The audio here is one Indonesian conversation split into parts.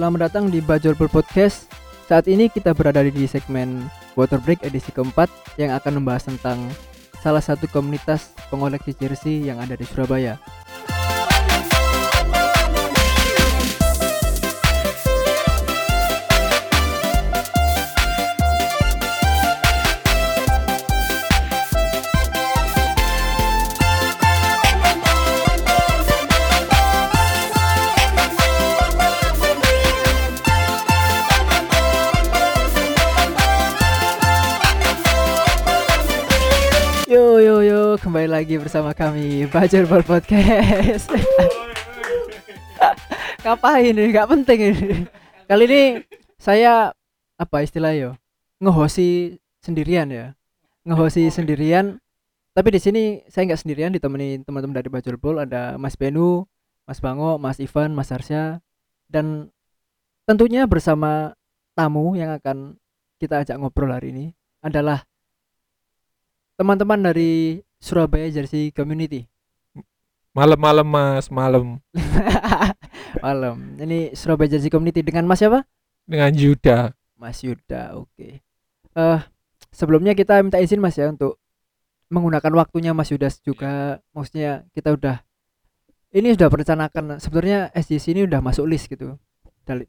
selamat datang di Bajorpol Podcast. Saat ini kita berada di segmen Water Break edisi keempat yang akan membahas tentang salah satu komunitas pengoleksi jersey yang ada di Surabaya. Lagi bersama kami Bajor Ball Podcast. Ngapain ini? Gak penting ini. Kali ini saya apa istilah yo? Ngehosi sendirian ya. Ngehosi sendirian. Tapi di sini saya nggak sendirian ditemani teman-teman dari Bajor Ball ada Mas Benu, Mas Bango, Mas Ivan, Mas Arsya dan tentunya bersama tamu yang akan kita ajak ngobrol hari ini adalah teman-teman dari Surabaya Jersey Community. Malam-malam mas, malam Malam. Ini Surabaya Jersey Community dengan Mas siapa? dengan Yuda. Mas Yuda. Oke. Eh sebelumnya kita minta izin Mas ya untuk menggunakan waktunya Mas Yuda juga. Maksudnya kita udah ini sudah merencanakan sebenarnya SJC ini udah masuk list gitu.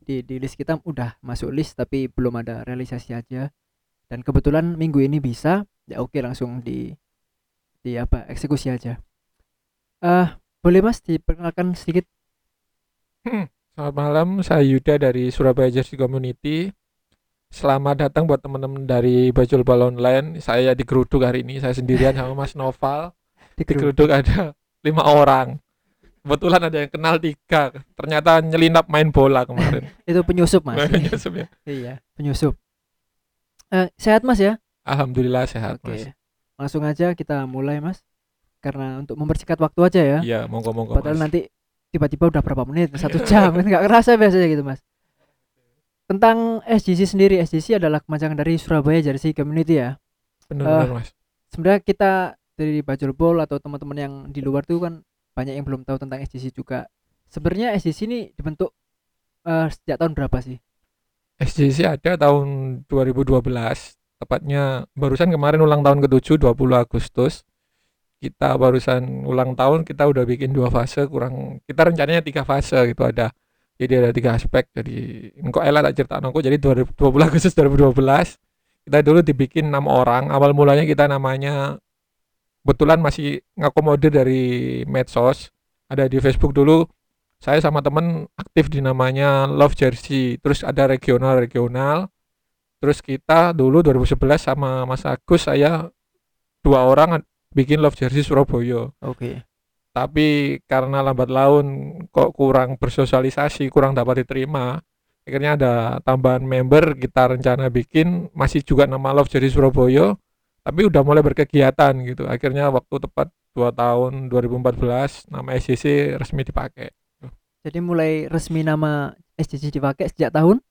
Di, di list kita udah masuk list tapi belum ada realisasi aja. Dan kebetulan minggu ini bisa, ya oke langsung di di apa eksekusi aja. Eh boleh Mas diperkenalkan sedikit Selamat malam, saya Yuda dari Surabaya Jersey Community. Selamat datang buat teman-teman dari Bajul Bal Online. Saya di Geruduk hari ini, saya sendirian sama Mas Noval. di Di grup. Geruduk ada lima orang. Kebetulan ada yang kenal tiga. Ternyata nyelinap main bola kemarin. Itu penyusup Mas. Yusuf ya. Iya, penyusup. Eh, sehat Mas ya? Alhamdulillah sehat Oke. mas. Langsung aja kita mulai Mas. Karena untuk mempersingkat waktu aja ya. Iya, monggo-monggo Padahal mas. nanti tiba-tiba udah berapa menit, satu jam kan nggak kerasa biasanya gitu Mas. Tentang SJC sendiri, SJC adalah kepanjangan dari Surabaya Jersey Community ya. Benar-benar mas. Sebenarnya kita dari Bajul Bol atau teman-teman yang di luar tuh kan banyak yang belum tahu tentang SJC juga. Sebenarnya SJC ini dibentuk eh, sejak tahun berapa sih? SJC ada tahun 2012 tepatnya barusan kemarin ulang tahun ke-7 20 Agustus. Kita barusan ulang tahun kita udah bikin dua fase kurang kita rencananya tiga fase gitu ada. Jadi ada tiga aspek jadi kok elah tak cerita aku jadi 20 Agustus 2012 kita dulu dibikin enam orang. Awal mulanya kita namanya kebetulan masih ngakomodir dari medsos ada di Facebook dulu. Saya sama temen aktif di namanya Love Jersey terus ada regional regional terus kita dulu 2011 sama Mas Agus saya dua orang bikin Love Jersey Surabaya Oke. tapi karena lambat laun kok kurang bersosialisasi kurang dapat diterima akhirnya ada tambahan member kita rencana bikin masih juga nama Love Jersey Surabaya tapi udah mulai berkegiatan gitu akhirnya waktu tepat dua tahun 2014 nama SCC resmi dipakai Jadi mulai resmi nama SJC dipakai sejak tahun?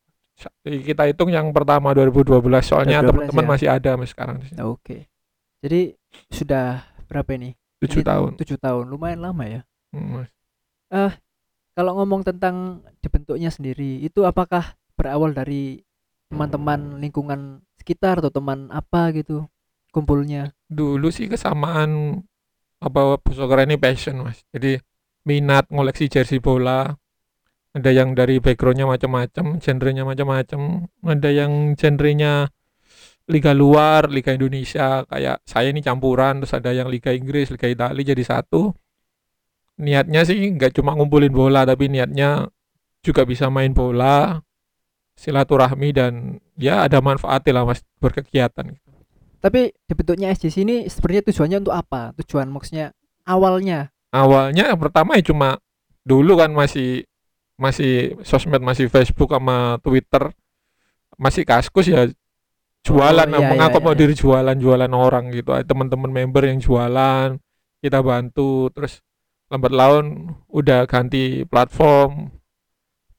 Kita hitung yang pertama 2012 soalnya 2012 teman-teman ya. masih ada sampai sekarang di sini. Oke. Jadi sudah berapa ini? tujuh Ini tahun Tujuh tahun, lumayan lama ya. Hmm, Mas. Kalau ngomong tentang dibentuknya sendiri, itu apakah berawal dari teman-teman lingkungan sekitar atau teman apa gitu kumpulnya? dulu sih kesamaan apa soccer ini passion mas jadi minat ngoleksi jersey bola ada yang dari backgroundnya macam-macam genrenya macam-macam ada yang genrenya liga luar liga Indonesia kayak saya ini campuran terus ada yang liga Inggris liga Italia jadi satu niatnya sih nggak cuma ngumpulin bola tapi niatnya juga bisa main bola silaturahmi dan ya ada manfaatnya lah mas berkegiatan Tapi dibentuknya SJC ini sebenarnya tujuannya untuk apa? Tujuan maksudnya awalnya. awalnya pertama ya cuma dulu kan masih masih sosmed masih Facebook sama Twitter masih kaskus ya jualan Oh, iya, iya, mengakomodir jualan-jualan orang gitu. Teman-teman member yang jualan kita bantu terus lambat laun udah ganti platform.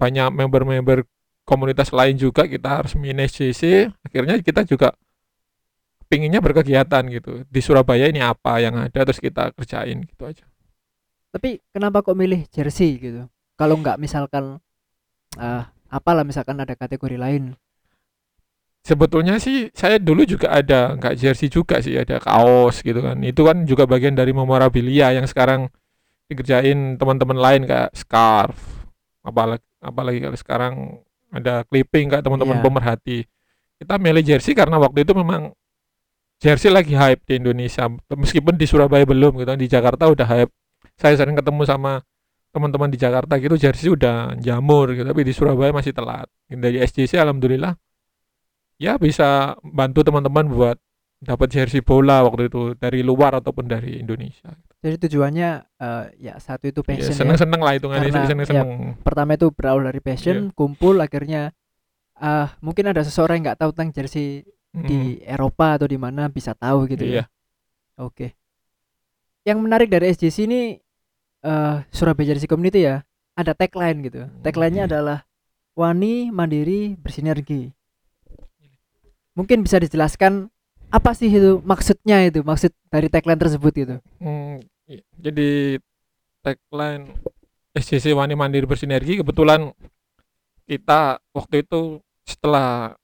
Banyak member-member komunitas lain juga kita harus SJC akhirnya kita juga pinginnya berkegiatan gitu. Di Surabaya ini apa yang ada terus kita kerjain gitu aja. Tapi kenapa kok milih jersey gitu? Kalau nggak misalkan ah apalah misalkan ada kategori lain. Sebetulnya sih saya dulu juga ada nggak jersey juga sih ada kaos gitu kan. Itu kan juga bagian dari memorabilia yang sekarang dikerjain teman-teman lain kayak scarf apalagi apalagi kalau sekarang ada clipping kayak teman-teman Iya. pemerhati. Kita milih jersey karena waktu itu memang jersey lagi hype di Indonesia. Meskipun di Surabaya belum gitu di Jakarta udah hype. Saya sering ketemu sama teman-teman di Jakarta gitu jersey udah jamur gitu tapi di Surabaya masih telat. Dari SJC alhamdulillah ya bisa bantu teman-teman buat dapat jersey bola waktu itu dari luar ataupun dari Indonesia. Jadi tujuannya eh, ya satu itu ya, passion ya, seneng-seneng lah hitungannya Karena, seneng-seneng. pertama itu berawal dari passion Iya. kumpul akhirnya ah mungkin ada seseorang yang nggak tahu tentang jersey Mm, di Eropa atau di mana bisa tahu gitu iya. Ya oke. Yang menarik dari SJC ini eh Surabaya Jersey Community ya ada tagline gitu. Tagline-nya adalah wani mandiri bersinergi. Mungkin bisa dijelaskan apa sih itu maksudnya itu maksud dari tagline tersebut gitu? Hmm, i- jadi tagline SJC Wani Mandiri Bersinergi kebetulan kita waktu itu setelah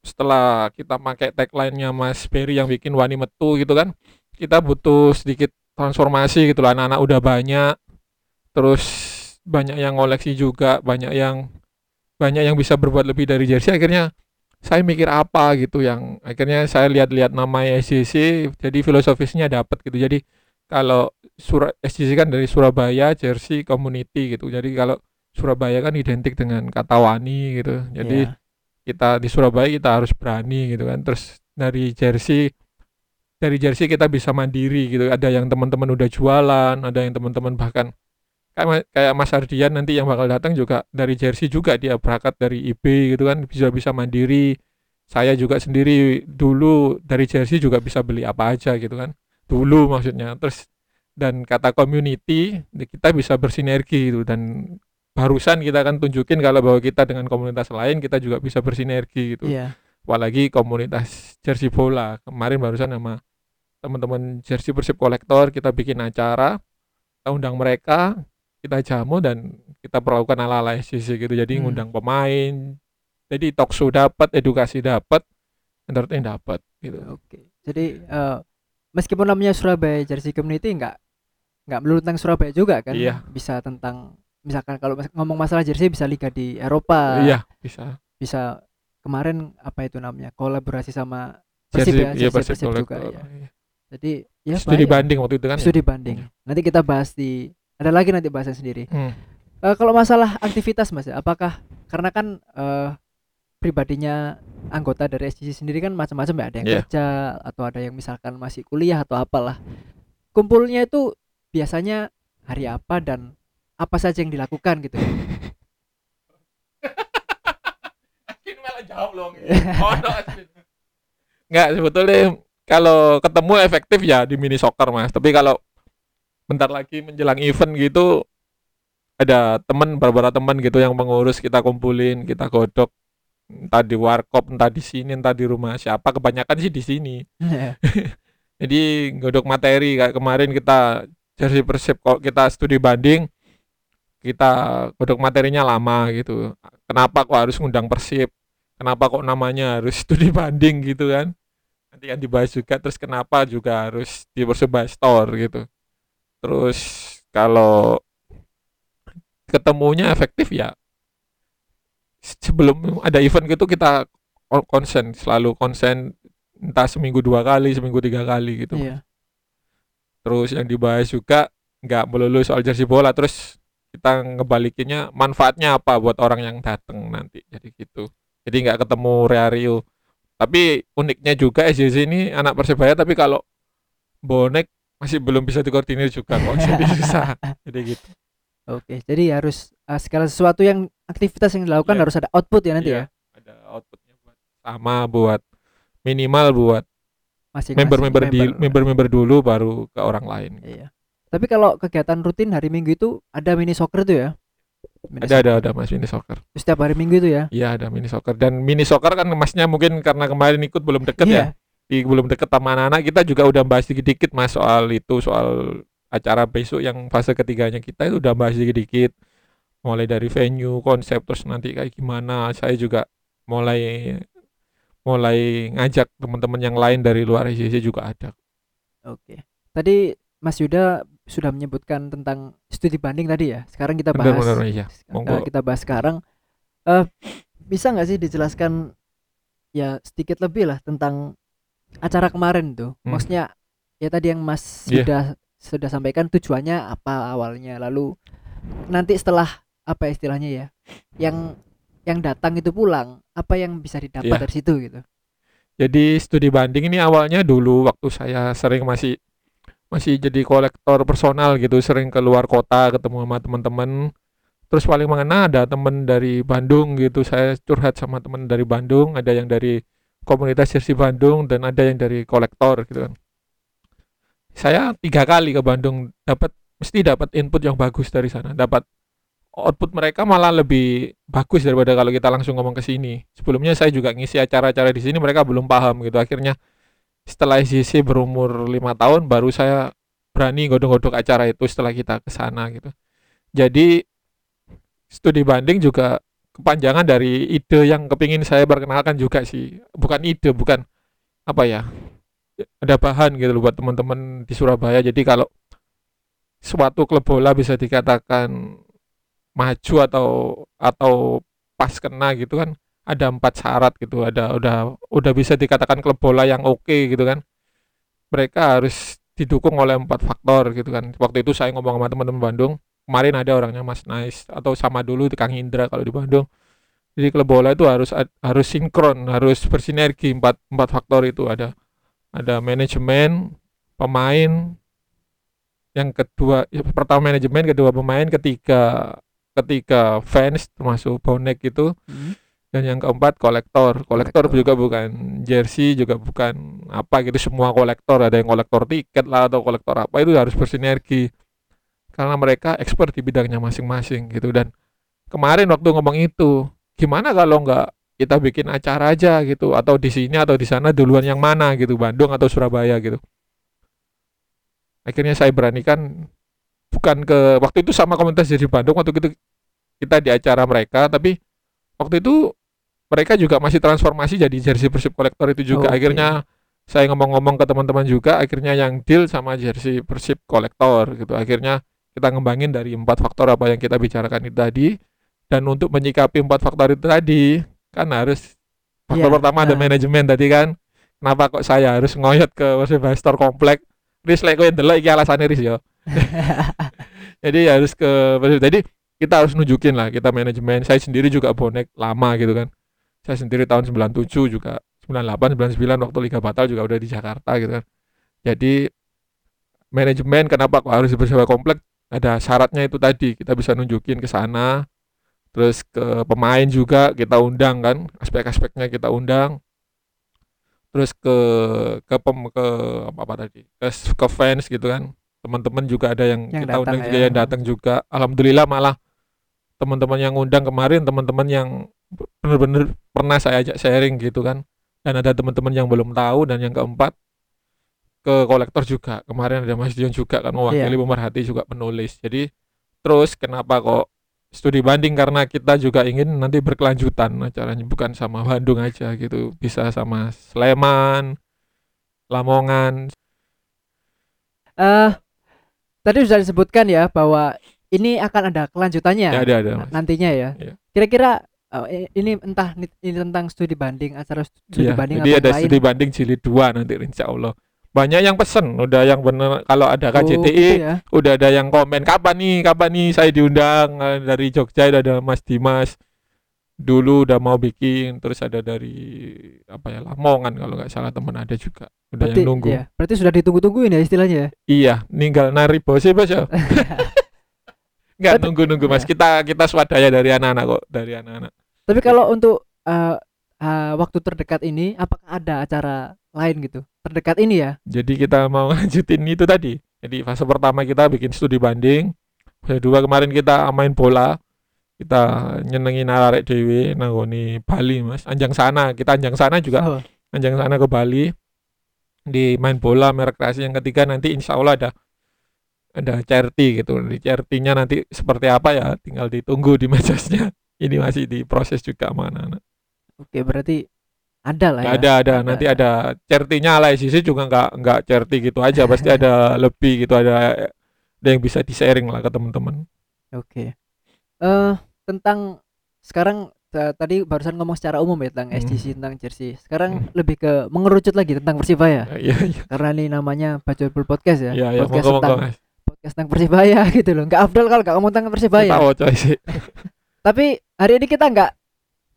setelah kita pakai tagline-nya Mas Berry yang bikin Wani Metu gitu kan kita butuh sedikit transformasi gitu lah. Anak-anak udah banyak terus banyak yang koleksi juga banyak yang banyak yang bisa berbuat lebih dari jersey. Akhirnya saya mikir apa gitu yang akhirnya saya lihat-lihat nama SJC jadi filosofisnya dapat gitu. Jadi kalau Sura SJC kan dari Surabaya Jersey Community gitu. Jadi kalau Surabaya kan identik dengan kata wani gitu. Jadi Ya. kita di Surabaya kita harus berani gitu kan. Terus dari Jersey dari Jersey kita bisa mandiri gitu. Ada yang teman-teman udah jualan ada yang teman-teman bahkan kayak kayak Mas Ardian nanti yang bakal datang juga dari Jersey juga dia berangkat dari IB gitu kan bisa bisa mandiri. Saya juga sendiri dulu dari Jersey juga bisa beli apa aja gitu kan. Dulu maksudnya. Terus dan kata community kita bisa bersinergi gitu. Dan barusan kita akan tunjukin kalau bahwa kita dengan komunitas lain kita juga bisa bersinergi gitu. Iya. Apalagi komunitas jersey bola kemarin barusan sama teman-teman jersey persib kolektor kita bikin acara kita undang mereka kita jamu dan kita perlakukan ala-ala SCC gitu jadi Hmm. ngundang pemain jadi talk show dapat edukasi dapat entertain dapat gitu Oke. Jadi eh, meskipun namanya Surabaya Jersey Community nggak nggak melulu tentang Surabaya juga kan? Iya. Bisa tentang misalkan kalau ngomong masalah jersey bisa liga di Eropa. iya bisa Bisa kemarin apa itu namanya? Kolaborasi sama Persib jersey ya, iya jersey persib Persib juga, iya. Iya. jadi ya studi banding waktu itu kan Studi banding. Nanti kita bahas di ada lagi nanti bahasan sendiri. Hmm. Eh, kalau masalah aktivitas Mas, ya, apakah karena kan eh, pribadinya anggota dari SJC sendiri kan macam-macam ya, ada yang Iya. kerja atau ada yang misalkan masih kuliah atau apalah. Kumpulnya itu biasanya hari apa dan apa saja yang dilakukan gitu. Oh, Akin. Nggak, sebetulnya kalau ketemu efektif ya di mini soccer mas. Tapi kalau bentar lagi menjelang event gitu ada teman beberapa teman gitu yang mengurus kita kumpulin kita godok. Entah di warkop entah di sini entah di rumah siapa. Kebanyakan sih di sini. Jadi godok materi. Kayak kemarin kita jersey persib kok kita studi banding kita godok materinya lama gitu. Kenapa kok harus ngundang persib kenapa kok namanya harus studi banding gitu kan? Nanti yang dibahas juga terus kenapa juga harus di persebaya store gitu. Terus kalau ketemunya efektif ya sebelum ada event gitu kita kon- konsen selalu konsen entah seminggu dua kali seminggu tiga kali gitu. Iya. terus yang dibahas juga nggak melulu soal jersey bola terus kita ngebalikinnya manfaatnya apa buat orang yang datang nanti jadi gitu jadi nggak ketemu Reario tapi uniknya juga SJC ini anak persebaya tapi kalau bonek masih belum bisa dikoordinir juga kok jadi susah jadi gitu Oke, jadi harus eh, segala sesuatu yang aktivitas yang dilakukan Iya. harus ada output ya nanti Iya, ya. ada outputnya buat sama buat minimal buat member-member di member. member-member dulu baru ke orang lain Iya. Tapi kalau kegiatan rutin hari Minggu itu ada mini soccer tuh ya? Mini ada ada soccer. ada mas mini soccer Setiap hari Minggu itu ya? Iya ada mini soccer dan mini soccer kan masnya mungkin karena kemarin ikut belum deket Iya. ya di belum deket sama anak-anak kita juga udah bahas dikit-dikit mas soal itu soal acara besok yang fase ketiganya kita itu udah bahas dikit-dikit mulai dari venue konsep terus nanti kayak gimana saya juga mulai mulai ngajak teman-teman yang lain dari luar ICC juga ada Oke. Tadi Mas Yuda sudah menyebutkan tentang studi banding tadi ya. Sekarang kita bahas. benar-benar iya Sekarang Monggo. kita bahas sekarang. Eh bisa nggak sih dijelaskan ya sedikit lebih lah tentang acara kemarin tuh. Hmm. Maksudnya ya tadi yang Mas Iya. sudah sudah sampaikan tujuannya apa awalnya lalu nanti setelah apa istilahnya ya yang yang datang itu pulang apa yang bisa didapat Iya. dari situ gitu. Jadi studi banding ini awalnya dulu waktu saya sering masih masih jadi kolektor personal gitu, sering keluar kota ketemu sama teman-teman. Terus paling mengena ada teman dari Bandung gitu, saya curhat sama teman dari Bandung, ada yang dari komunitas jersey Bandung dan ada yang dari kolektor gitu kan. Saya tiga kali ke Bandung dapat mesti dapat input yang bagus dari sana, dapat output mereka malah lebih bagus daripada kalau kita langsung ngomong ke sini. Sebelumnya saya juga ngisi acara-acara di sini mereka belum paham gitu. Akhirnya setelah ICC berumur lima tahun baru saya berani godok-godok acara itu setelah kita ke sana gitu. Jadi studi banding juga kepanjangan dari ide yang kepingin saya perkenalkan juga sih. Bukan ide, bukan apa ya? Ada bahan gitu loh buat teman-teman di Surabaya. Jadi kalau suatu klub bola bisa dikatakan maju atau atau pas kena gitu kan ada empat syarat gitu ada udah udah bisa dikatakan klub bola yang oke gitu kan. Mereka harus didukung oleh empat faktor gitu kan. Waktu itu saya ngomong sama teman-teman Bandung kemarin ada orangnya Mas Nice atau sama dulu Kang Indra kalau di Bandung. Jadi klub bola itu harus harus sinkron harus bersinergi empat empat faktor itu ada. Ada manajemen pemain yang kedua ya, pertama manajemen kedua pemain ketiga ketiga fans termasuk bonek itu Hmm. Dan yang keempat kolektor. Kolektor juga bukan jersey juga bukan apa gitu. Semua kolektor ada yang kolektor tiket lah atau kolektor apa itu harus bersinergi. Karena mereka expert di bidangnya masing-masing gitu. Dan kemarin waktu ngomong itu gimana kalau nggak kita bikin acara aja gitu? Atau di sini atau di sana duluan yang mana gitu? Bandung atau Surabaya gitu. Akhirnya saya beranikan bukan ke waktu itu sama komunitas di Bandung waktu itu kita di acara mereka tapi waktu itu mereka juga masih transformasi jadi jersey Persib kolektor itu juga. Oke. akhirnya saya ngomong-ngomong ke teman-teman juga akhirnya yang deal sama jersey Persib kolektor gitu. Akhirnya kita ngembangin dari empat faktor apa yang kita bicarakan itu tadi. Dan untuk menyikapi empat faktor itu tadi kan harus faktor Iya, pertama ada ah. manajemen tadi kan. Kenapa kok saya harus ngoyot ke Persib Store komplek? Riz lek kowe ndelok iki alasane Riz ya jadi harus ke jadi kita harus nunjukin lah kita manajemen. Saya sendiri juga bonek lama gitu kan. Saya sendiri tahun 97 juga 98 99 waktu Liga Batal juga udah di Jakarta gitu kan. Jadi manajemen kenapa kok harus bersama komplek? Ada syaratnya itu tadi kita bisa nunjukin ke sana. Terus ke pemain juga kita undang kan aspek-aspeknya kita undang. Terus ke ke pem, ke apa, apa tadi? Ke, ke fans gitu kan. Teman-teman juga ada yang, Yang kita datang undang ya. juga yang datang juga. Alhamdulillah malah teman-teman yang undang kemarin teman-teman yang bener-bener pernah saya ajak sharing gitu kan. Dan ada teman-teman yang belum tahu dan yang keempat ke kolektor juga. Kemarin ada Mas Dion juga kan mewakili Iya. pemerhati juga penulis. Jadi terus kenapa kok studi banding? Karena kita juga ingin nanti berkelanjutan acaranya. Bukan sama Bandung aja gitu. Bisa sama Sleman Lamongan. Eh tadi sudah disebutkan ya bahwa ini akan ada kelanjutannya ya ada ada Mas. nantinya ya. Iya. Kira-kira eh, ini entah ni- ini tentang studi banding acara studi Iya, banding jadi atau ada lain. studi banding jilid 2 nanti insya Allah banyak yang pesen udah yang bener kalau ada Oh, KJTI gitu ya. udah ada yang komen kapan nih kapan nih saya diundang Eh, dari Jogja ada Mas Dimas dulu udah mau bikin terus ada dari apa ya Lamongan kalau nggak salah teman ada juga udah Berarti, yang nunggu ya, berarti sudah ditunggu-tungguin ya istilahnya. ya? iya ninggal nari bos ya nggak Berarti- nunggu nunggu mas. Iya. kita kita swadaya dari anak-anak kok dari anak-anak. Tapi kalau untuk eh, eh, waktu terdekat ini apakah ada acara lain gitu? Terdekat ini ya. jadi kita mau lanjutin itu tadi. Jadi fase pertama kita bikin studi banding. Fase kedua kemarin kita main bola. Kita nyenengin arek dewe nanggoni Bali mas. Anjang sana. Kita anjang sana juga. Oh, anjang sana ke Bali. Di main bola merek kreasi yang ketiga nanti insya Allah ada ada charity gitu di charity-nya nanti seperti apa ya tinggal ditunggu di medsosnya ini masih diproses juga mana anak Oke, berarti ada lah ya. ada ada nanti ada charity-nya ala SCC juga nggak nggak charity gitu aja pasti ada lebih gitu ada ada yang bisa di sharing lah ke teman-teman Oke. Eh tentang sekarang ta- tadi barusan ngomong secara umum ya tentang Hmm. SGC tentang jersey. Sekarang lebih ke mengerucut lagi tentang Persibaya. iya iya Karena ini namanya Bacot Podcast ya. iya iya podcast monggo monggo tentang mas podcast tentang Persibaya gitu loh. Enggak afdol kalau nggak ngomong tentang Persibaya. tahu coy sih Tapi hari ini kita nggak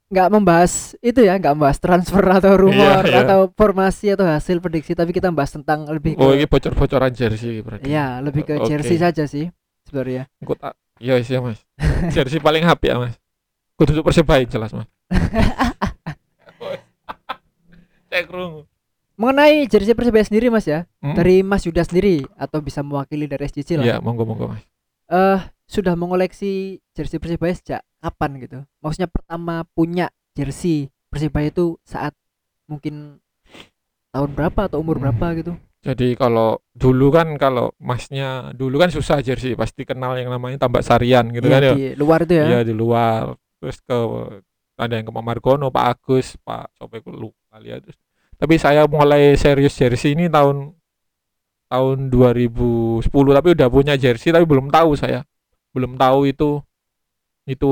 nggak membahas itu ya, nggak membahas transfer atau rumor Iya, iya. atau formasi atau hasil prediksi, tapi kita membahas tentang lebih ke oh ini bocor-bocoran jersey berarti ya lebih ke Oke. jersey saja sih sebenarnya. Tak iya iya mas jersey paling happy ya mas kudu persebaya jelas mas cek rungu Mengenai jersey Persibaya sendiri Mas ya, Hmm? dari Mas Yuda sendiri atau bisa mewakili dari SGC lah. iya monggo monggo mas eh sudah mengoleksi jersey Persibaya sejak kapan gitu? Maksudnya pertama punya jersey Persibaya itu saat mungkin tahun berapa atau umur Hmm. berapa gitu? Jadi kalau dulu kan kalau masnya dulu kan susah jersey pasti kenal yang namanya tambak sarian gitu Iya, kan ya. di luar itu ya. Iya di luar terus ke ada yang ke Pak Margono, Pak Agus, Pak ke lupa ya terus. Tapi saya mulai serius jersey ini tahun tahun 2010 tapi udah punya jersey tapi belum tahu saya. Belum tahu itu itu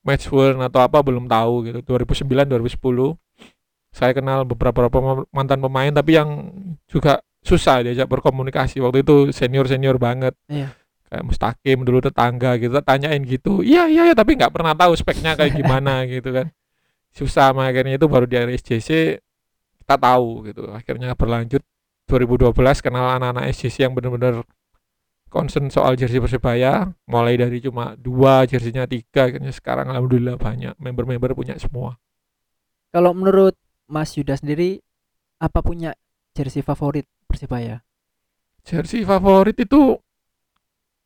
match worn atau apa belum tahu gitu. 2009 2010 saya kenal beberapa mantan pemain tapi yang juga susah diajak berkomunikasi waktu itu senior senior banget Iya. kayak Mustaqim dulu tetangga gitu tanyain gitu iya iya iya tapi nggak pernah tahu speknya kayak gimana gitu kan susah makanya itu baru di RSJC kita tahu gitu. Akhirnya berlanjut 2012 kenal anak-anak SJC yang benar-benar concern soal jersey persebaya. Mulai dari cuma dua jersinya tiga akhirnya sekarang alhamdulillah banyak. Member-member punya semua. Kalau menurut Mas Yuda sendiri apa punya jersey favorit Persibaya? jersey favorit itu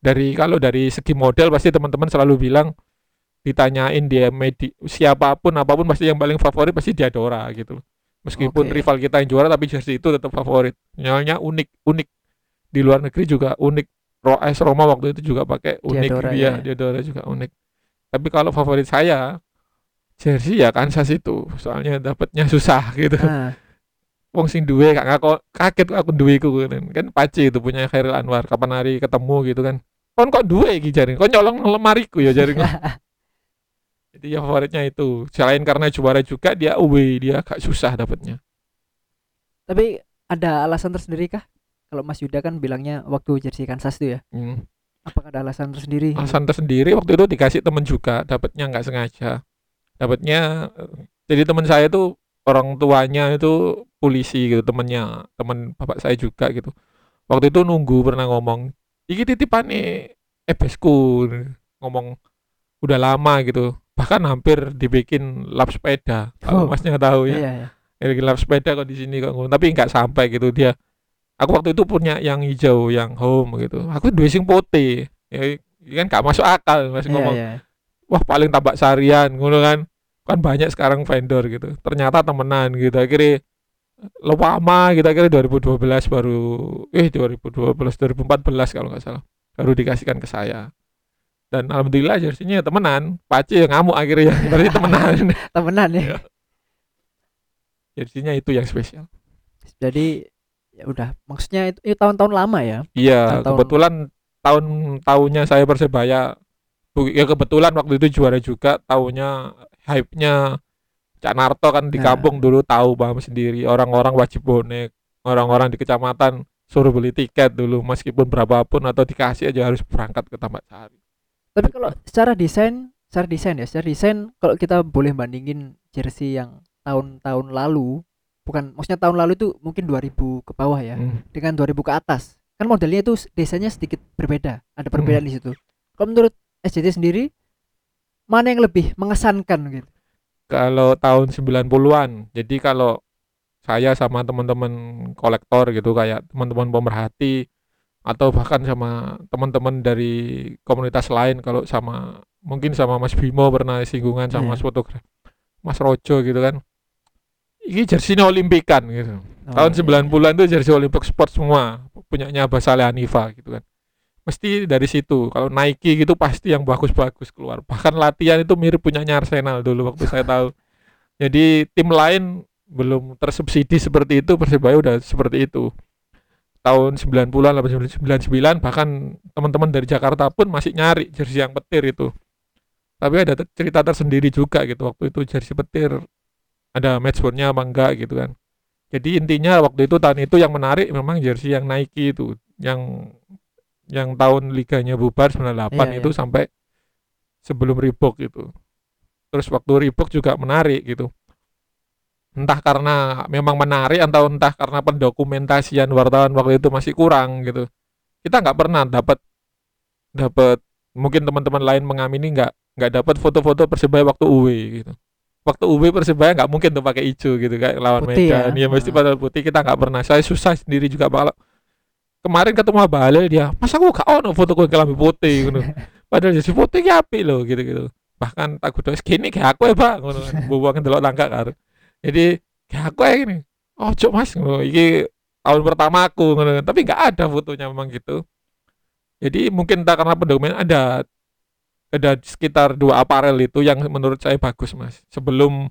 dari kalau dari segi model pasti teman-teman selalu bilang ditanyain dia medi siapa pun apa pun pasti yang paling favorit pasti Diadora gitu meskipun Oke. rival kita yang juara tapi jersey itu tetap favorit. Nyalnya unik unik. Di luar negeri juga unik. Ro AS Roma waktu itu juga pakai unik Diadora, dia ya. Diadora juga unik. Tapi kalau favorit saya jersey ya Kansas itu. Soalnya dapatnya susah gitu. Nah, wong sing duwe gak ngako kaget aku duwe iku kan. Kan pace itu punya Khairil Anwar kapan hari ketemu gitu kan. Kon kok duwe iki jaring? Kon nyolong lemariku ya jaring jadi ya favoritnya itu selain karena juara juga dia away dia agak susah dapatnya tapi ada alasan tersendiri kah? Kalau Mas Yuda kan bilangnya waktu jersey Kansas itu ya. hmm. Apakah ada alasan tersendiri? alasan tersendiri waktu itu dikasih temen juga dapatnya nggak sengaja dapatnya eh, jadi teman saya itu orang tuanya itu polisi gitu temennya teman bapak saya juga gitu waktu itu nunggu pernah ngomong iki titipan nih ebesku ngomong udah lama gitu bahkan hampir dibikin lap sepeda. Kalau Oh. masnya tahu ya. Iya, iya. ya, lagi lap sepeda kok di sini kok tapi nggak sampai gitu. Dia aku waktu itu punya yang hijau yang home gitu. Aku dua sing putih. Ya kan nggak masuk akal masih Iya, ngomong. iya. wah paling tambak sarian ngono kan. Kan banyak sekarang vendor gitu. Ternyata temenan gitu. Akhirnya lama gitu. Akhirnya 2012 baru eh 2012 2014 kalau nggak salah. Baru dikasihkan ke saya dan alhamdulillah jersinya temenan. Pace yang ngamuk akhirnya. Berarti temenan. Temenan ya. Iya. jersinya itu yang spesial. Jadi ya udah. Maksudnya itu, itu tahun-tahun lama ya. Iya, Tahun- kebetulan tahun tahunnya saya Persebaya. Ya kebetulan waktu itu juara juga tahunnya hype-nya Cak Narto kan di Nah. kampung dulu tahu paham sendiri. Orang-orang wajib bonek orang-orang di kecamatan suruh beli tiket dulu. Meskipun berapapun atau dikasih aja harus berangkat ke Tambak Sari Tapi kalau secara desain, secara desain ya, secara desain kalau kita boleh bandingin jersey yang tahun-tahun lalu, bukan maksudnya tahun lalu itu mungkin 2000 ke bawah ya, Hmm. dengan 2000 ke atas. Kan modelnya itu desainnya sedikit berbeda, ada Hmm. perbedaan di situ. Kalau menurut SJT sendiri mana yang lebih mengesankan gitu? kalau tahun 90-an jadi kalau saya sama teman-teman kolektor gitu kayak teman-teman pemerhati atau bahkan sama teman-teman dari komunitas lain kalau sama mungkin sama Mas Bimo pernah singgungan sama Iya. Mas fotograf Mas Rojo gitu kan. Ini jersinya olimpikan gitu. Oh, tahun iya. 90-an tuh jersey Olympic Sport semua punyanya Abah Saleh Hanifa gitu kan. Pasti dari situ kalau Nike gitu pasti yang bagus-bagus keluar. Bahkan latihan itu mirip punyanya Arsenal dulu waktu saya tahu. Jadi tim lain belum tersubsidi seperti itu Persebaya udah seperti itu tahun 90-an 99 bahkan teman-teman dari Jakarta pun masih nyari jersey yang petir itu tapi ada cerita tersendiri juga gitu waktu itu jersey petir ada matchboardnya apa enggak gitu kan jadi intinya waktu itu tahun itu yang menarik memang jersey yang Nike itu yang yang tahun liganya bubar 98 yeah, itu yeah. sampai sebelum Reebok itu. Terus waktu Reebok juga menarik gitu. Entah karena memang menarik atau entah karena pendokumentasian wartawan waktu itu masih kurang gitu. Kita nggak pernah dapat dapat mungkin teman-teman lain mengamini nggak nggak dapat foto-foto persebaya waktu UW gitu. Waktu UW persebaya nggak mungkin tuh pakai hijau gitu kayak lawan putih Medan. Ya, ya mesti pada putih kita nggak pernah. Saya susah sendiri juga kalau kemarin ketemu Abah Halil dia masa aku gak ono foto gue kelambi putih gitu padahal jadi putih ya api loh gitu gitu bahkan tak kudu kayak aku ya pak kan buang delok tangga kan jadi kayak aku ya gini oh cok mas ngono iki tahun pertama aku ngono. Tapi nggak ada fotonya memang gitu. Jadi mungkin tak karena pendokumen ada ada sekitar dua aparel itu yang menurut saya bagus mas sebelum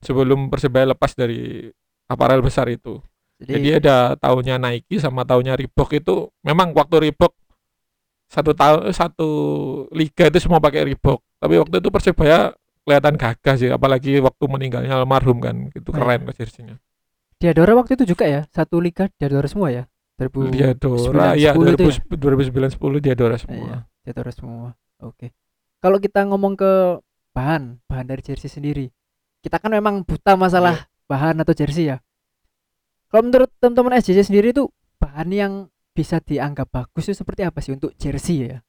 sebelum persebaya lepas dari aparel besar itu. Jadi, Jadi ada tahunnya Nike sama tahunnya Reebok itu memang waktu Reebok satu tahun satu liga itu semua pakai Reebok. Tapi waktu itu Persebaya kelihatan gagah sih, apalagi waktu meninggalnya almarhum kan, itu keren oh, jersinya. Diadora waktu itu juga ya, satu liga Diadora semua ya. 2000 Diadora ya 2000, ya? 2009 10 Diadora semua. Iya, Diadora semua. Oke. Kalau kita ngomong ke bahan, bahan dari jersey sendiri. Kita kan memang buta masalah yeah. bahan atau jersey ya kalau menurut teman-teman SJJ sendiri itu bahan yang bisa dianggap bagus itu seperti apa sih untuk jersey ya?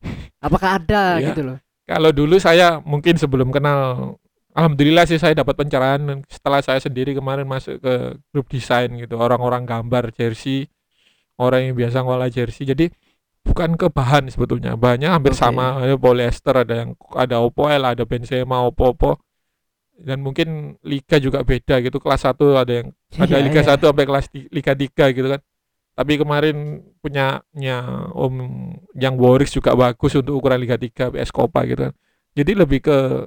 Apakah ada ya, gitu loh? Kalau dulu saya mungkin sebelum kenal Alhamdulillah sih saya dapat pencerahan setelah saya sendiri kemarin masuk ke grup desain gitu. Orang-orang gambar jersey orang yang biasa ngolah jersey. Jadi bukan ke bahan sebetulnya. Bahannya hampir okay. sama ada polyester ada yang ada opoel ada benzema opo opo dan mungkin liga juga beda gitu. Kelas 1 ada yang ada iya, liga. 1 sampai kelas liga 3 gitu kan tapi kemarin punyanya Om yang Warriors juga bagus untuk ukuran Liga 3 PS Copa gitu kan. Jadi lebih ke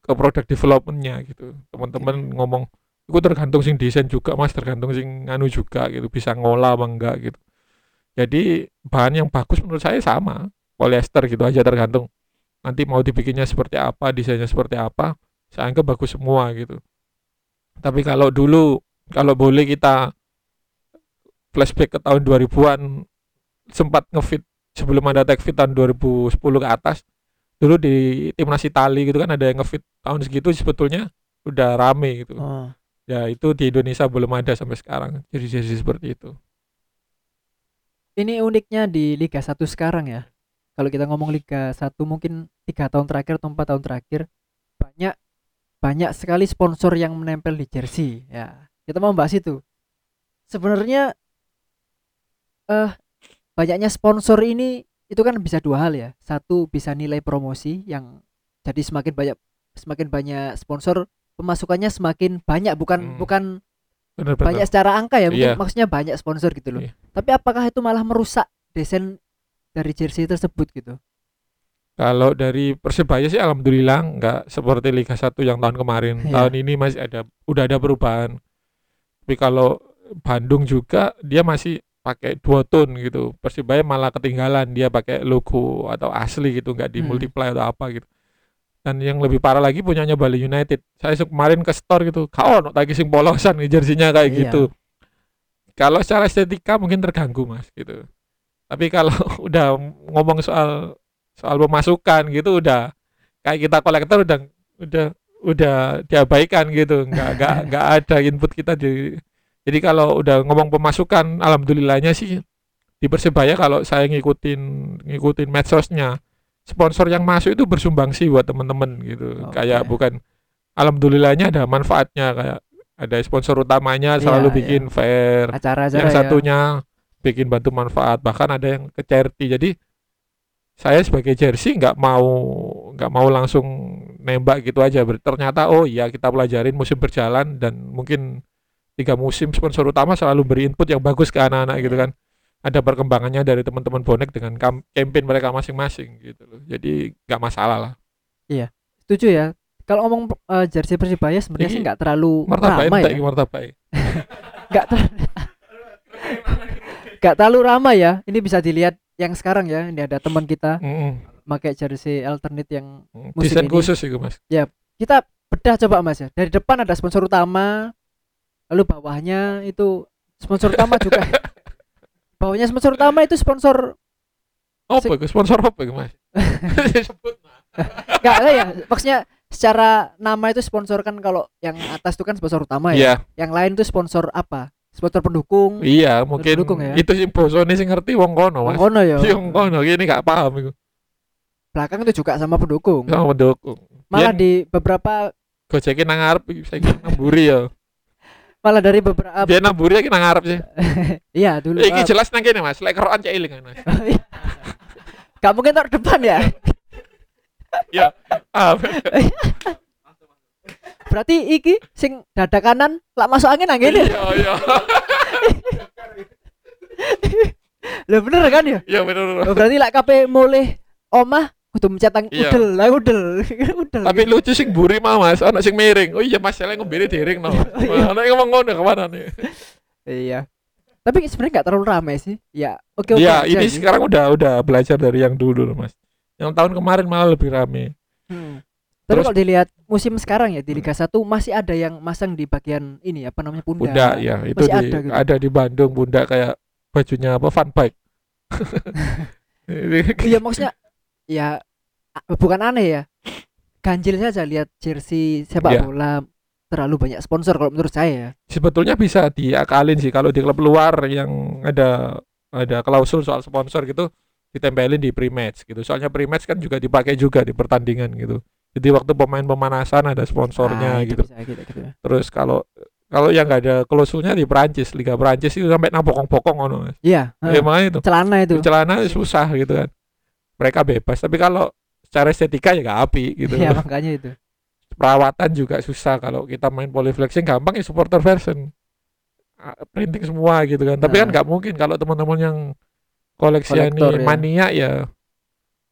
ke produk developmentnya gitu. Teman-teman ngomong itu tergantung sing desain juga mas. Tergantung sing anu juga gitu. Bisa ngolah apa enggak gitu. Jadi bahan yang bagus menurut saya sama. Polyester gitu aja tergantung. Nanti mau dibikinnya seperti apa desainnya seperti apa saya anggap bagus semua gitu. Tapi kalau dulu kalau boleh kita flashback ke tahun 2000-an sempat ngefit sebelum ada tag fit tahun 2010 ke atas. Dulu di timnas Itali gitu kan ada yang ngefit tahun segitu sebetulnya udah rame gitu. Oh. ya itu di Indonesia belum ada sampai sekarang jadi jadi seperti itu. Ini uniknya di Liga 1 sekarang ya. Kalau kita ngomong Liga 1 mungkin tiga tahun terakhir atau empat tahun terakhir banyak banyak sekali sponsor yang menempel di jersey ya. Kita mau bahas itu. Sebenarnya eh uh, banyaknya sponsor ini itu kan bisa dua hal ya satu bisa nilai promosi yang jadi semakin banyak semakin banyak sponsor pemasukannya semakin banyak bukan hmm. bukan bener, bener. banyak secara angka ya mungkin yeah. maksudnya banyak sponsor gitu loh yeah. tapi apakah itu malah merusak desain dari jersey tersebut gitu kalau dari Persebaya sih alhamdulillah nggak seperti Liga 1 yang tahun kemarin. Yeah. Tahun ini masih ada udah ada perubahan. Tapi kalau Bandung juga dia masih pakai dua tone gitu. Persebaya malah ketinggalan dia pakai logo atau asli gitu nggak di hmm. multiply atau apa gitu. Dan yang lebih parah lagi punyanya Bali United. Saya kemarin ke store gitu, kau no lagi sing polosan nih jersinya kayak yeah. gitu. Kalau secara estetika mungkin terganggu mas gitu. Tapi kalau udah ngomong soal soal pemasukan gitu udah kayak kita kolektor udah udah udah diabaikan gitu nggak nggak nggak ada input kita di jadi kalau udah ngomong pemasukan alhamdulillahnya sih di persebaya kalau saya ngikutin ngikutin medsosnya sponsor yang masuk itu bersumbang sih buat temen-temen gitu okay. kayak bukan alhamdulillahnya ada manfaatnya kayak ada sponsor utamanya selalu yeah, bikin yeah. fair acara-acara yang ya. satunya bikin bantu manfaat bahkan ada yang ke charity jadi saya sebagai jersey nggak mau nggak mau langsung nembak gitu aja ternyata oh iya kita pelajarin musim berjalan dan mungkin tiga musim sponsor utama selalu beri input yang bagus ke anak-anak gitu kan ada perkembangannya dari teman-teman bonek dengan campaign mereka masing-masing gitu loh jadi nggak masalah lah Setuju ya. Kalau ngomong eh, jersey Persibaya sebenarnya sih nggak terlalu martabai ramai ya. martabai Nggak ter- nggak terlalu ramai ya. Ini bisa dilihat yang sekarang ya. Ini ada teman kita Mm-mm. pakai jersey alternate yang Mm, Musim desain ini. khusus itu mas kita bedah coba Mas ya. Dari depan ada sponsor utama, lalu bawahnya itu sponsor utama juga. bawahnya sponsor utama itu sponsor apa itu sponsor apa itu mas enggak lah ya. Maksudnya secara nama itu sponsor kan kalau yang atas itu kan sponsor utama ya. iya Yang lain itu sponsor apa? Sponsor pendukung. iya mungkin Pendukung ya. itu sih bosone sing ngerti wong kono mas Ngono ya. Iya, wong kono ini gak paham itu Belakang itu juga sama pendukung. sama pendukung Malah Biyen di beberapa gojekin nang ngarep saya mburi ya malah dari beberapa biar nang mburi iki nang ngarep sih. Iya dulu. iki eh, jelas nang kene mas. Lek kerokan cek iling kan mas Gak mungkin taruh depan ya. ah. Berarti iki sing dada kanan lak masuk angin nang ngene. iya iya. Lah bener kan ya? iya bener Oh, berarti lak kape mulai omah kudu mencet Iya. udel, lah udel. udel. tapi lucu sing mburi mah mas ana sing miring oh iya mas saya ngombene diring no Iya. ana yang ngomong ngono ke mana nih iya. Tapi sebenarnya nggak terlalu ramai sih. Ya, oke oke. Iya, aja ini sih. sekarang udah udah belajar dari yang dulu loh, Mas. Yang tahun kemarin malah lebih rame. Hmm. Tapi Terus- kalau dilihat musim sekarang ya di Liga 1 masih ada yang masang di bagian ini apa namanya pundak. Bunda ya, itu Masih di, ada ada, gitu. di Bandung Bunda kayak bajunya apa fun bike. Iya maksudnya ya bukan aneh ya. Ganjil saja lihat jersey sepak Iya. bola terlalu banyak sponsor kalau menurut saya ya. Sebetulnya bisa diakalin sih kalau di klub luar yang ada ada klausul soal sponsor gitu ditempelin di pre-match gitu. Soalnya pre-match kan juga dipakai juga di pertandingan gitu. Jadi waktu pemain pemanasan ada sponsornya Ah, itu gitu. bisa gitu, gitu. Terus kalau kalau yang nggak ada klausulnya di Perancis, Liga Perancis itu sampai nang pokong-pokong ngono. Mas. Iya, Ya, heeh. makanya itu. celana itu. celana susah gitu kan mereka bebas tapi kalau secara estetika ya gak api gitu Iya, makanya itu. perawatan juga susah kalau kita main polyflexing gampang ya supporter version printing semua gitu kan tapi kan Nah. nggak mungkin kalau teman-teman yang koleksi Kolektor, ya. mania ya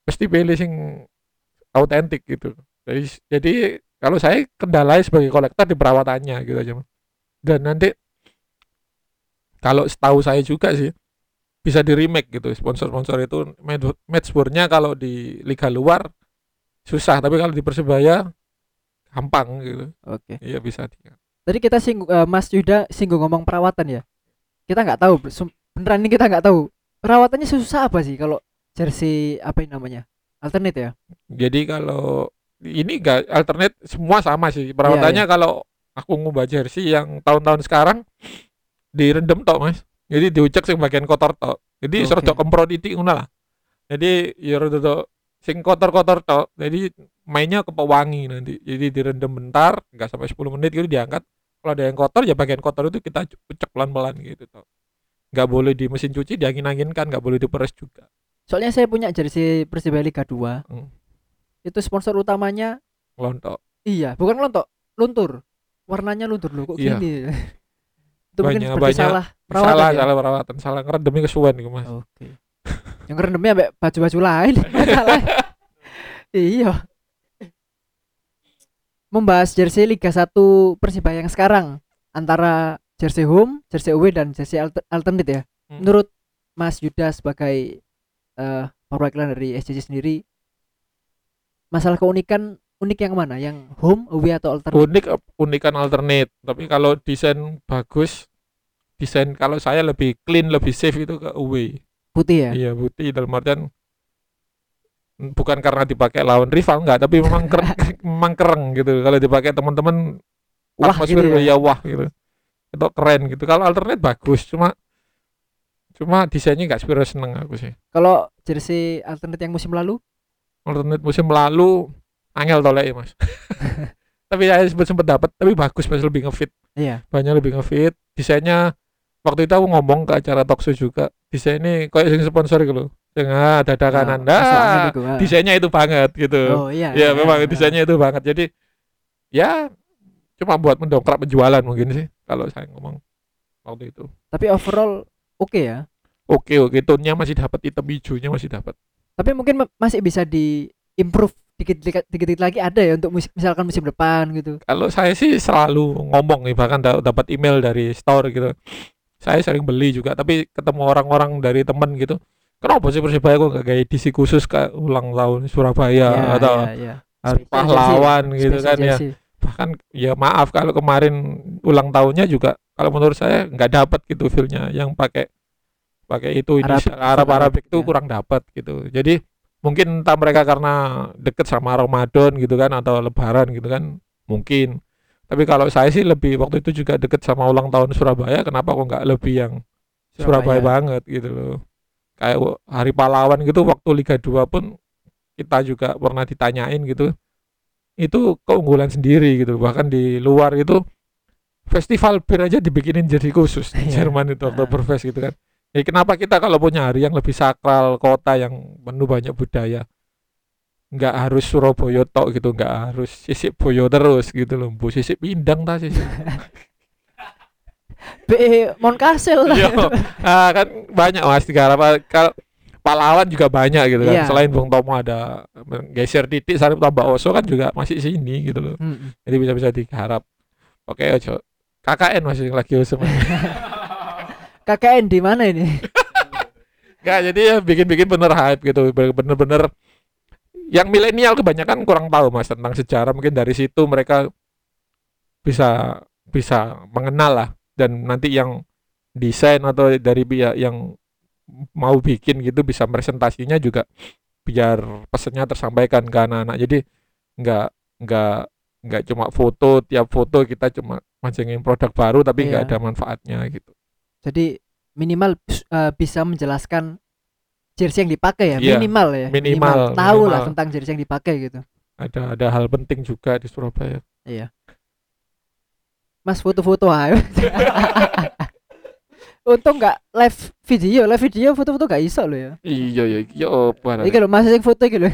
pasti pilih sing autentik gitu jadi, jadi kalau saya kendalanya sebagai kolektor di perawatannya gitu aja dan nanti kalau setahu saya juga sih bisa di remake gitu sponsor-sponsor itu matchboardnya kalau di liga luar susah tapi kalau di persebaya gampang gitu Oke. iya bisa di Tadi kita singgung eh, Mas Yuda singgung ngomong perawatan ya. Kita nggak tahu beneran ini kita nggak tahu. Perawatannya susah apa sih kalau jersey apa ini namanya? Alternate ya? jadi kalau ini gak alternate semua sama sih perawatannya kalau aku ngubah jersey yang tahun-tahun sekarang direndam tok mas jadi diucek sing bagian kotor tok jadi okay. serta kemprot titik ngono lah jadi ya rada sing kotor-kotor tok jadi mainnya ke pewangi nanti jadi direndam bentar nggak sampai 10 menit gitu diangkat kalau ada yang kotor ya bagian kotor itu kita ucek pelan-pelan gitu tok nggak boleh di mesin cuci diangin-anginkan nggak boleh diperes juga Soalnya saya punya jersey Persibaya Liga 2. Hmm. Itu sponsor utamanya lontok iya, bukan lontok, luntur. Warnanya luntur loh kok Iya. gini. itu mungkin Banyak- seperti banyak salah perawatan salah ya? salah perawatan salah ngerendamnya kesuwen gitu mas Oke. Yang rendemnya sampai baju-baju lain. Salah. iya. Membahas jersey Liga 1 Persibaya yang sekarang antara jersey home, jersey away dan jersey alter- alternate ya. Hmm. Menurut Mas Yuda sebagai eh perwakilan dari SCC sendiri masalah keunikan unik yang mana? Yang home, away atau alternate? unik unikan alternate tapi kalau desain bagus desain kalau saya lebih clean lebih safe itu ke away Putih ya. iya putih dalam artian mm, bukan karena dipakai lawan rival enggak tapi memang keren, memang keren gitu. Kalau dipakai teman-teman Wah, atmosfer gitu ya. ya wah gitu. Itu keren gitu. Kalau alternate bagus cuma cuma desainnya nggak sepiro seneng aku sih. Kalau jersey alternate yang musim lalu? Alternate musim lalu angel tolek mas. Tapi saya sempat sempat dapat tapi bagus mas lebih ngefit. Iya. banyak lebih ngefit. Desainnya waktu itu aku ngomong ke acara talkshow juga desainnya kayak sing sponsor gitu loh yang ah, dada kanan Oh, angin nah itu, ah. desainnya itu banget gitu Oh iya. ya iya, memang iya. desainnya itu banget jadi ya cuma buat mendongkrak penjualan mungkin sih kalau saya ngomong waktu itu Tapi overall oke ya. oke oke tone-nya masih dapat hitam hijaunya masih dapat Tapi mungkin ma- masih bisa di improve dikit dikit dikit lagi ada ya untuk musim, misalkan musim depan gitu. kalau saya sih selalu ngomong nih bahkan da- dapat email dari store gitu saya sering beli juga tapi ketemu orang-orang dari temen gitu kenapa sih persibaya kok gak kayak edisi khusus kayak ulang tahun Surabaya Ya, atau ya, ya. Spesial pahlawan gitu spesial kan ya bahkan ya maaf kalau kemarin ulang tahunnya juga kalau menurut saya nggak dapat gitu feelnya yang pakai pakai itu Arab Arab, Arabik itu ya. kurang dapat gitu jadi mungkin entah mereka karena deket sama Ramadan gitu kan atau Lebaran gitu kan mungkin tapi kalau saya sih lebih waktu itu juga deket sama ulang tahun Surabaya kenapa kok nggak lebih yang Surabaya, banget gitu loh kayak hari pahlawan gitu waktu Liga 2 pun kita juga pernah ditanyain gitu itu keunggulan sendiri gitu bahkan di luar itu festival bir aja dibikinin jadi khusus di Iya. Jerman itu Ah. Oktoberfest gitu kan ya kenapa kita kalau punya hari yang lebih sakral kota yang penuh banyak budaya nggak harus Surabaya tok gitu nggak harus sisip boyo terus gitu loh bu sisip pindang ta sisip Be Monkasil lah. Iya. Ah, kan banyak mas tiga apa kalau pahlawan juga banyak gitu kan Iya. selain Bung Tomo ada geser titik Sarip tambah Oso kan juga masih sini gitu loh Mm-mm. jadi bisa bisa digarap oke ojo KKN masih lagi usum KKN di mana ini? Enggak, jadi ya bikin-bikin bener hype gitu bener-bener yang milenial kebanyakan kurang tahu mas tentang sejarah. Mungkin dari situ mereka bisa bisa mengenal lah. Dan nanti yang desain atau dari pihak yang mau bikin gitu bisa presentasinya juga biar pesannya tersampaikan ke anak-anak. Jadi nggak nggak nggak cuma foto tiap foto kita cuma mancingin produk baru tapi nggak Iya. ada manfaatnya gitu. Jadi minimal eh, bisa menjelaskan jersey yang dipakai ya, Iya, minimal ya. minimal, Tahu lah minimal. tentang jersey yang dipakai gitu. ada ada hal penting juga di Surabaya Iya. Mas foto-foto ayo. Untung nggak live video, live video foto-foto gak iso loh ya. iya iya iya apa Iki lho Mas sing foto lho.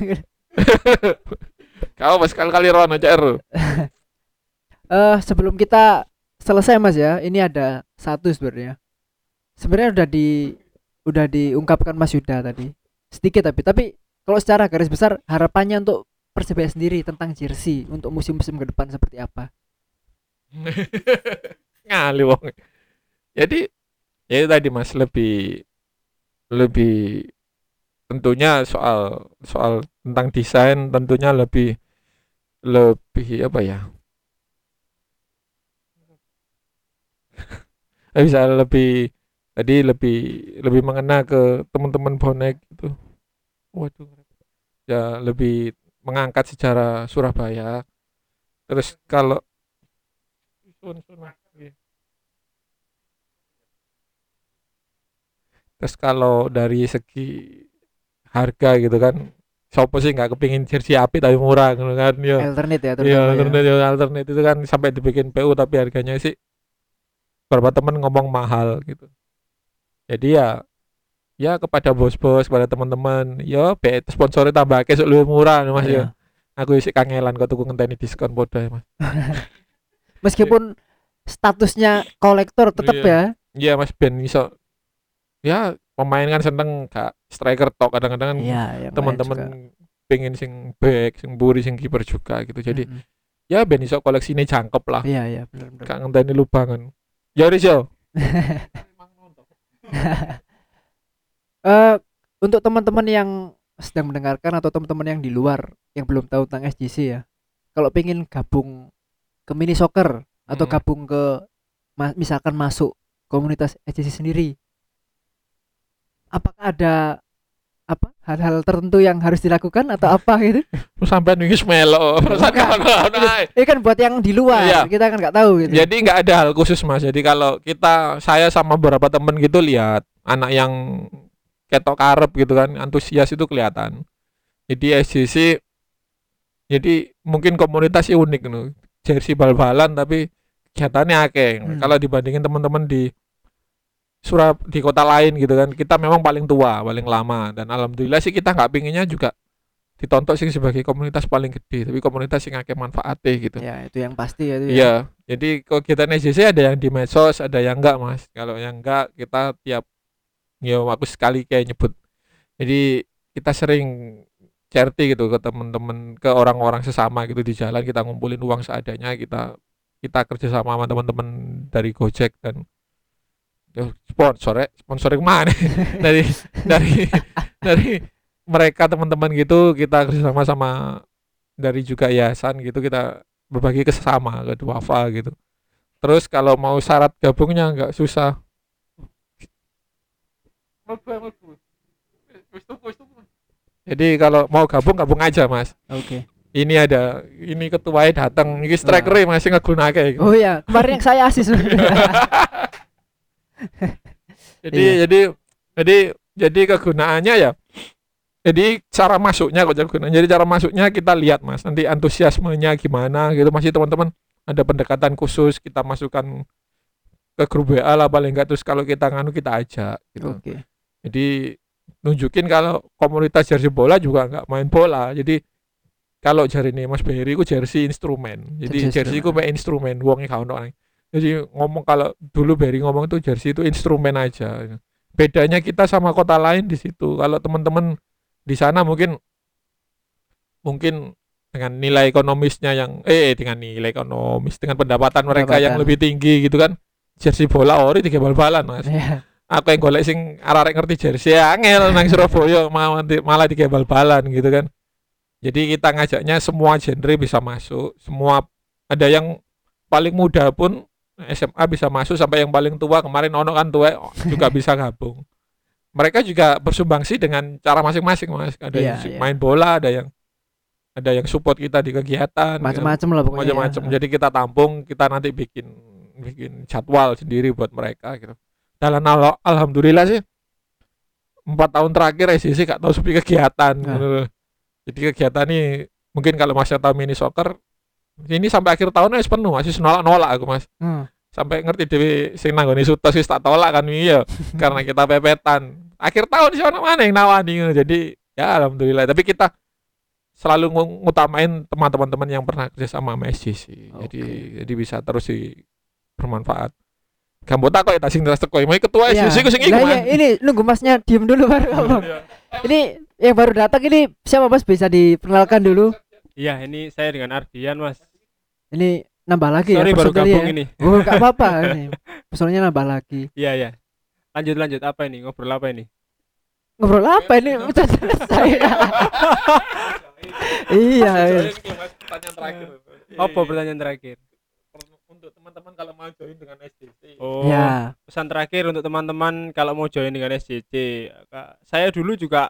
kau pas kali kali Rono CR Eh sebelum kita selesai Mas ya, ini ada satu sebenarnya. Sebenarnya udah di udah diungkapkan Mas Yuda tadi. Sedikit tapi tapi kalau secara garis besar harapannya untuk Persebaya sendiri tentang jersey untuk musim-musim ke depan seperti apa? ngali wong jadi ya tadi mas lebih lebih tentunya soal soal tentang desain tentunya lebih lebih apa ya Eh, bisa lebih tadi lebih lebih mengena ke teman-teman bonek gitu waduh ya lebih mengangkat sejarah Surabaya terus kalau. Iya. terus kalau dari segi harga gitu kan Sopo sih nggak kepingin jersey api tapi murah gitu kan ya Alternate ya Iya, terutama ya. alternate, ya, alternate itu kan sampai dibikin PU tapi harganya sih beberapa temen ngomong mahal gitu. Jadi ya ya kepada bos-bos, kepada teman-teman, ya be sponsornya tambah kesuk lebih murah Mas Iya. ya. Aku isi kangelan kok tuku ngenteni diskon podo ya, Mas. Meskipun statusnya kolektor tetap Iya. ya. Iya Mas Ben iso ya pemain kan seneng gak striker tok kadang-kadang kan Iya, lain juga. teman-teman pengen sing back, sing buri, sing kiper juga gitu. Jadi Mm-mm. ya ben iso koleksi ini jangkep lah. Iya, iya, benar benar. Gak ngenteni lubangan. Ya wis Eh untuk teman-teman yang sedang mendengarkan atau teman-teman yang di luar yang belum tahu tentang SJC ya. Kalau pengen gabung ke mini soccer atau Mm. gabung ke misalkan masuk komunitas SJC sendiri. Apakah ada apa hal-hal tertentu yang harus dilakukan atau apa gitu? Sampai nunggu melo. Ini kan buat yang di luar, Iya. kita kan nggak tahu gitu. Jadi nggak ada hal khusus mas. Jadi kalau kita saya sama beberapa temen gitu lihat anak yang ketok karep gitu kan antusias itu kelihatan. Jadi SJC jadi mungkin komunitasnya unik nih. Jersey bal-balan tapi kegiatannya akeh. Hmm. Kalau dibandingin teman-teman di Surab di kota lain gitu kan. Kita memang paling tua paling lama. Dan alhamdulillah sih kita nggak pinginnya juga ditonton sih sebagai komunitas paling gede tapi komunitas yang akeh manfaatnya gitu. Ya, itu yang pasti ya itu ya. Iya, jadi kegiatan SJC ada yang di medsos, ada yang enggak, Mas. Kalau yang enggak, kita tiap ya aku sekali kayak nyebut. Jadi kita sering charity gitu ke teman-teman ke orang-orang sesama gitu di jalan. Kita ngumpulin uang seadanya kita kita kerjasama sama teman-teman dari Gojek dan ya, sponsor ya sponsor yang mana dari dari dari mereka teman-teman gitu kita kerjasama sama dari juga yayasan gitu kita berbagi ke sesama ke duafa gitu. Terus kalau mau syarat gabungnya nggak susah. Jadi kalau mau gabung gabung aja mas. Oke. ini ada ini ketuanya datang ini striker masih ngegunake gitu. Oh iya, kemarin yang saya asis. jadi Iya. jadi jadi jadi kegunaannya ya jadi cara masuknya kok gunanya jadi cara masuknya kita lihat mas nanti antusiasmenya gimana gitu. Masih teman-teman ada pendekatan khusus kita masukkan ke grup WA lah paling enggak terus kalau kita nganu kita ajak gitu. Oke. jadi nunjukin kalau komunitas jersey bola juga nggak main bola. Jadi kalau jari ini Mas Berry ku jersey instrumen. Jadi Jersey jersey ku main instrumen. Wongnya kau orang jadi ngomong kalau dulu Berry ngomong itu jersey itu instrumen aja bedanya kita sama kota lain di situ kalau teman-teman di sana mungkin mungkin dengan nilai ekonomisnya yang eh dengan nilai ekonomis dengan pendapatan mereka yang Pendapatan. lebih tinggi gitu kan jersey bola ori tiga bal-balan mas Iya. aku yang golek sing arek ngerti jersey ya angel nang Surabaya malah malah di bal-balan gitu kan jadi kita ngajaknya semua genre bisa masuk semua ada yang paling muda pun SMA bisa masuk sampai yang paling tua. Kemarin ono kan tua juga bisa gabung. Mereka juga bersumbangsi dengan cara masing-masing mas. Ada Iya, yang iya. main bola ada yang ada yang support kita di kegiatan Macam-macam lah pokoknya. macam-macam jadi kita tampung kita nanti bikin bikin jadwal sendiri buat mereka gitu. Dalam al alhamdulillah sih empat tahun terakhir SCC gak tahu sepi kegiatan Nah. gitu. Jadi kegiatan ini mungkin kalau masih tahu mini soccer ini sampai akhir tahun wis penuh masih nolak nolak aku mas Hmm. sampai ngerti dewi sing nanggoni sutos wis tak tolak kan iya karena kita pepetan akhir tahun sih orang mana yang nawani jadi ya alhamdulillah tapi kita selalu ngu- ngutamain teman-teman yang pernah kerja sama sama SJC jadi Oke. jadi bisa terus di bermanfaat Gambo tak kok ya tasing terus teko mau ketua Iya. SJC ku sing iku man. ini nunggu masnya diem dulu baru ngomong. Iya. Ini yang baru datang ini siapa mas bisa diperkenalkan dulu? Iya, ini saya dengan Ardian, Mas. Ini nambah lagi Sorry ya baru gabung ya. ini. Oh nggak apa-apa ini. Personilnya nambah lagi. Iya, iya. Lanjut lanjut apa ini? Ngobrol apa ini? Ngobrol apa ini? Udah selesai. iya. iya. Pertanyaan terakhir. Apa pertanyaan terakhir? Untuk teman-teman kalau mau join dengan SJC. Oh, Ya. pesan terakhir untuk teman-teman kalau mau join dengan SJC. Saya dulu juga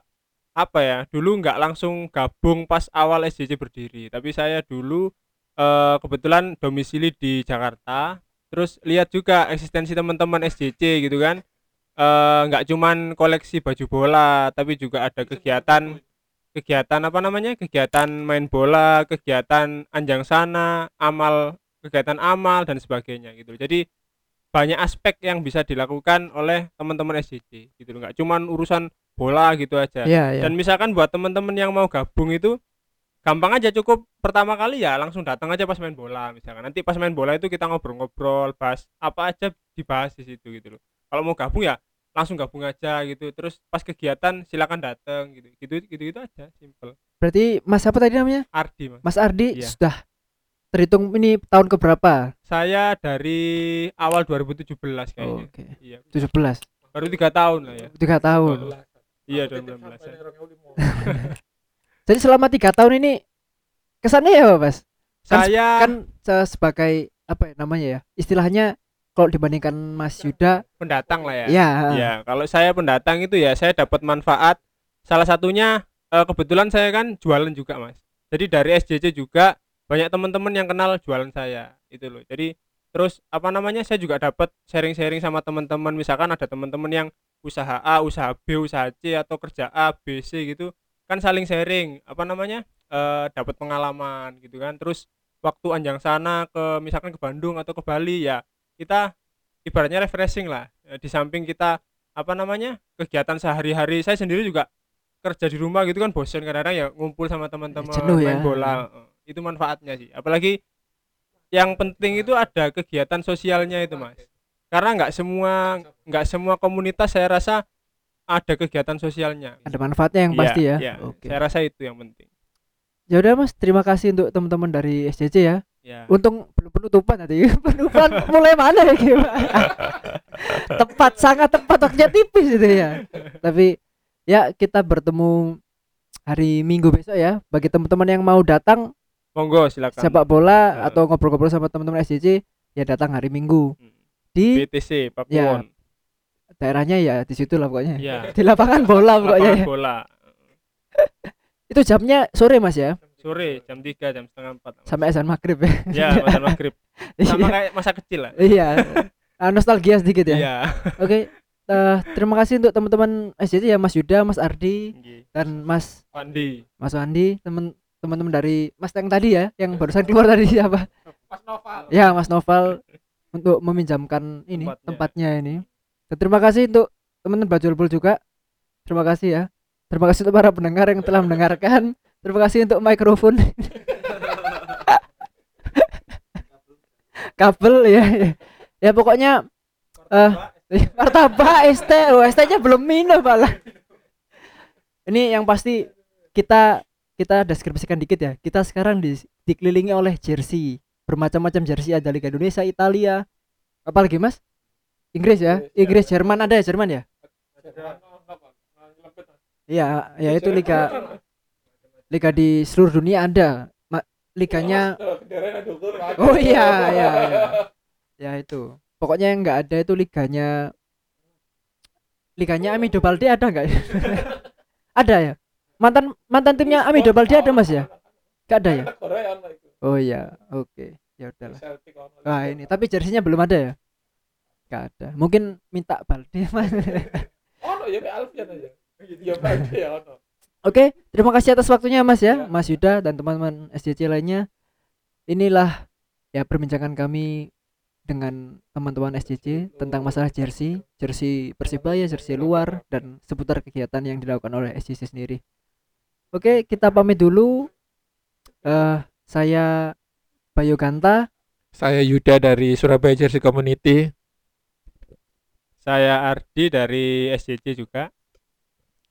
apa ya? Dulu nggak langsung gabung pas awal SJC berdiri, tapi saya dulu eh, kebetulan domisili di Jakarta. Terus lihat juga eksistensi teman-teman SJC gitu kan. Eh, nggak cuman koleksi baju bola, tapi juga ada kegiatan kegiatan apa namanya? Kegiatan main bola, kegiatan anjang sana, amal kegiatan amal dan sebagainya gitu. Jadi banyak aspek yang bisa dilakukan oleh teman-teman SJC gitu nggak cuman urusan bola gitu aja Iya, iya. dan misalkan buat teman-teman yang mau gabung itu gampang aja cukup pertama kali ya langsung datang aja pas main bola misalkan nanti pas main bola itu kita ngobrol-ngobrol bahas apa aja dibahas di situ gitu loh kalau mau gabung ya langsung gabung aja gitu terus pas kegiatan silakan datang gitu gitu gitu gitu aja simple Berarti Mas apa tadi namanya? Ardi mas Mas Ardi Iya. sudah terhitung ini tahun keberapa? saya dari awal 2017 kayaknya Oke. iya 17. baru tiga tahun lah ya Tiga tahun. Iya 2016 Jadi selama tiga tahun ini kesannya ya Mas? Kan- saya Kan se- sebagai apa ya namanya ya? Istilahnya kalau dibandingkan Mas Yuda, pendatang lah ya ya. Ya, kalau saya pendatang itu ya saya dapat manfaat. Salah satunya eh, kebetulan saya kan jualan juga, Mas. Jadi dari SJC juga banyak teman-teman yang kenal jualan saya itu loh. Jadi terus apa namanya? Saya juga dapat sharing-sharing sama teman-teman. Misalkan ada teman-teman yang usaha A, usaha B, usaha C atau kerja A, B, C gitu. Kan saling sharing, apa namanya? eh dapat pengalaman gitu kan. Terus waktu anjang sana ke misalkan ke Bandung atau ke Bali ya kita ibaratnya refreshing lah Eh, di samping kita apa namanya kegiatan sehari-hari saya sendiri juga kerja di rumah gitu kan bosan kadang-kadang ya ngumpul sama teman-teman Jenuh main ya. bola itu manfaatnya sih apalagi yang penting itu ada kegiatan sosialnya itu mas karena nggak semua nggak semua komunitas saya rasa ada kegiatan sosialnya. ada manfaatnya yang Iya, pasti ya iya. oke Saya rasa itu yang penting. ya udah mas terima kasih untuk teman-teman dari SCC ya Ya. untung belum penutupan tadi penutupan mulai mana ya gimana tepat sangat tepat waktunya tipis itu ya tapi ya kita bertemu hari minggu besok ya bagi teman-teman yang mau datang Monggo silakan. sepak bola Ya. atau ngobrol-ngobrol sama teman-teman SCC ya datang hari minggu Hmm. Di BTC Ya, Pakuwon. daerahnya ya di situ lah pokoknya Iya. di lapangan bola pokoknya ya. Lapangan bola. itu jamnya sore mas ya Sore jam 3 jam setengah 4. sampai azan maghrib ya Ya, masa maghrib. Sama Iya. kayak masa kecil lah. iya Ah, nostalgia sedikit ya Iya. oke eh, terima kasih untuk teman-teman SCC ya Mas Yuda Mas Ardi dan Mas Pandi. Mas Wandi teman teman-teman dari Mas yang tadi ya yang barusan keluar tadi siapa Mas Noval ya Mas Noval untuk meminjamkan ini Tempatnya. tempatnya, ini. Dan terima kasih untuk teman-teman Bajulbul juga. Terima kasih ya. Terima kasih untuk para pendengar yang telah mendengarkan. Terima kasih untuk mikrofon. Kabel ya ya, ya pokoknya eh martabak ST oh ST nya belum minum malah ini yang pasti kita kita deskripsikan dikit ya. Kita sekarang di, dikelilingi oleh jersey bermacam-macam jersey ada Liga Indonesia Italia apalagi mas? Inggris ya? Inggris Jerman ada ya Jerman ya? Iya ya itu liga liga di seluruh dunia ada. Ma- liganya oh iya iya iya. Ya itu. Pokoknya yang nggak ada itu liganya liganya Amido Balde ada nggak? Ya? ada ya? Mantan mantan timnya Amido Balde ada mas ya? Nggak ada ya oh iya oke ya udahlah wah ini tapi jersinya belum ada ya nggak ada mungkin minta Balde mas Oh, ya Alfian aja. Ya Balde ya ono. Oke, terima kasih atas waktunya Mas ya, Mas Yuda dan teman-teman SCC lainnya. Inilah ya perbincangan kami dengan teman-teman SCC tentang masalah jersey, jersey Persibaya, jersey luar dan seputar kegiatan yang dilakukan oleh SCC sendiri. Oke, kita pamit dulu. Eh, saya Bayu Ganta. Saya Yuda dari Surabaya Jersey Community. Saya Ardi dari SJC juga.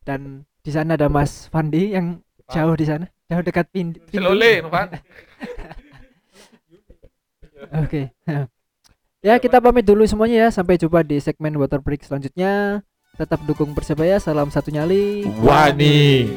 dan di sana ada Mas Fandi yang jauh di sana, jauh dekat pin. pintu. Selole, Pak. Oke. ya kita pamit dulu semuanya ya. Sampai jumpa di segmen Water Break selanjutnya. Tetap dukung Persebaya. Salam satu nyali. Wani.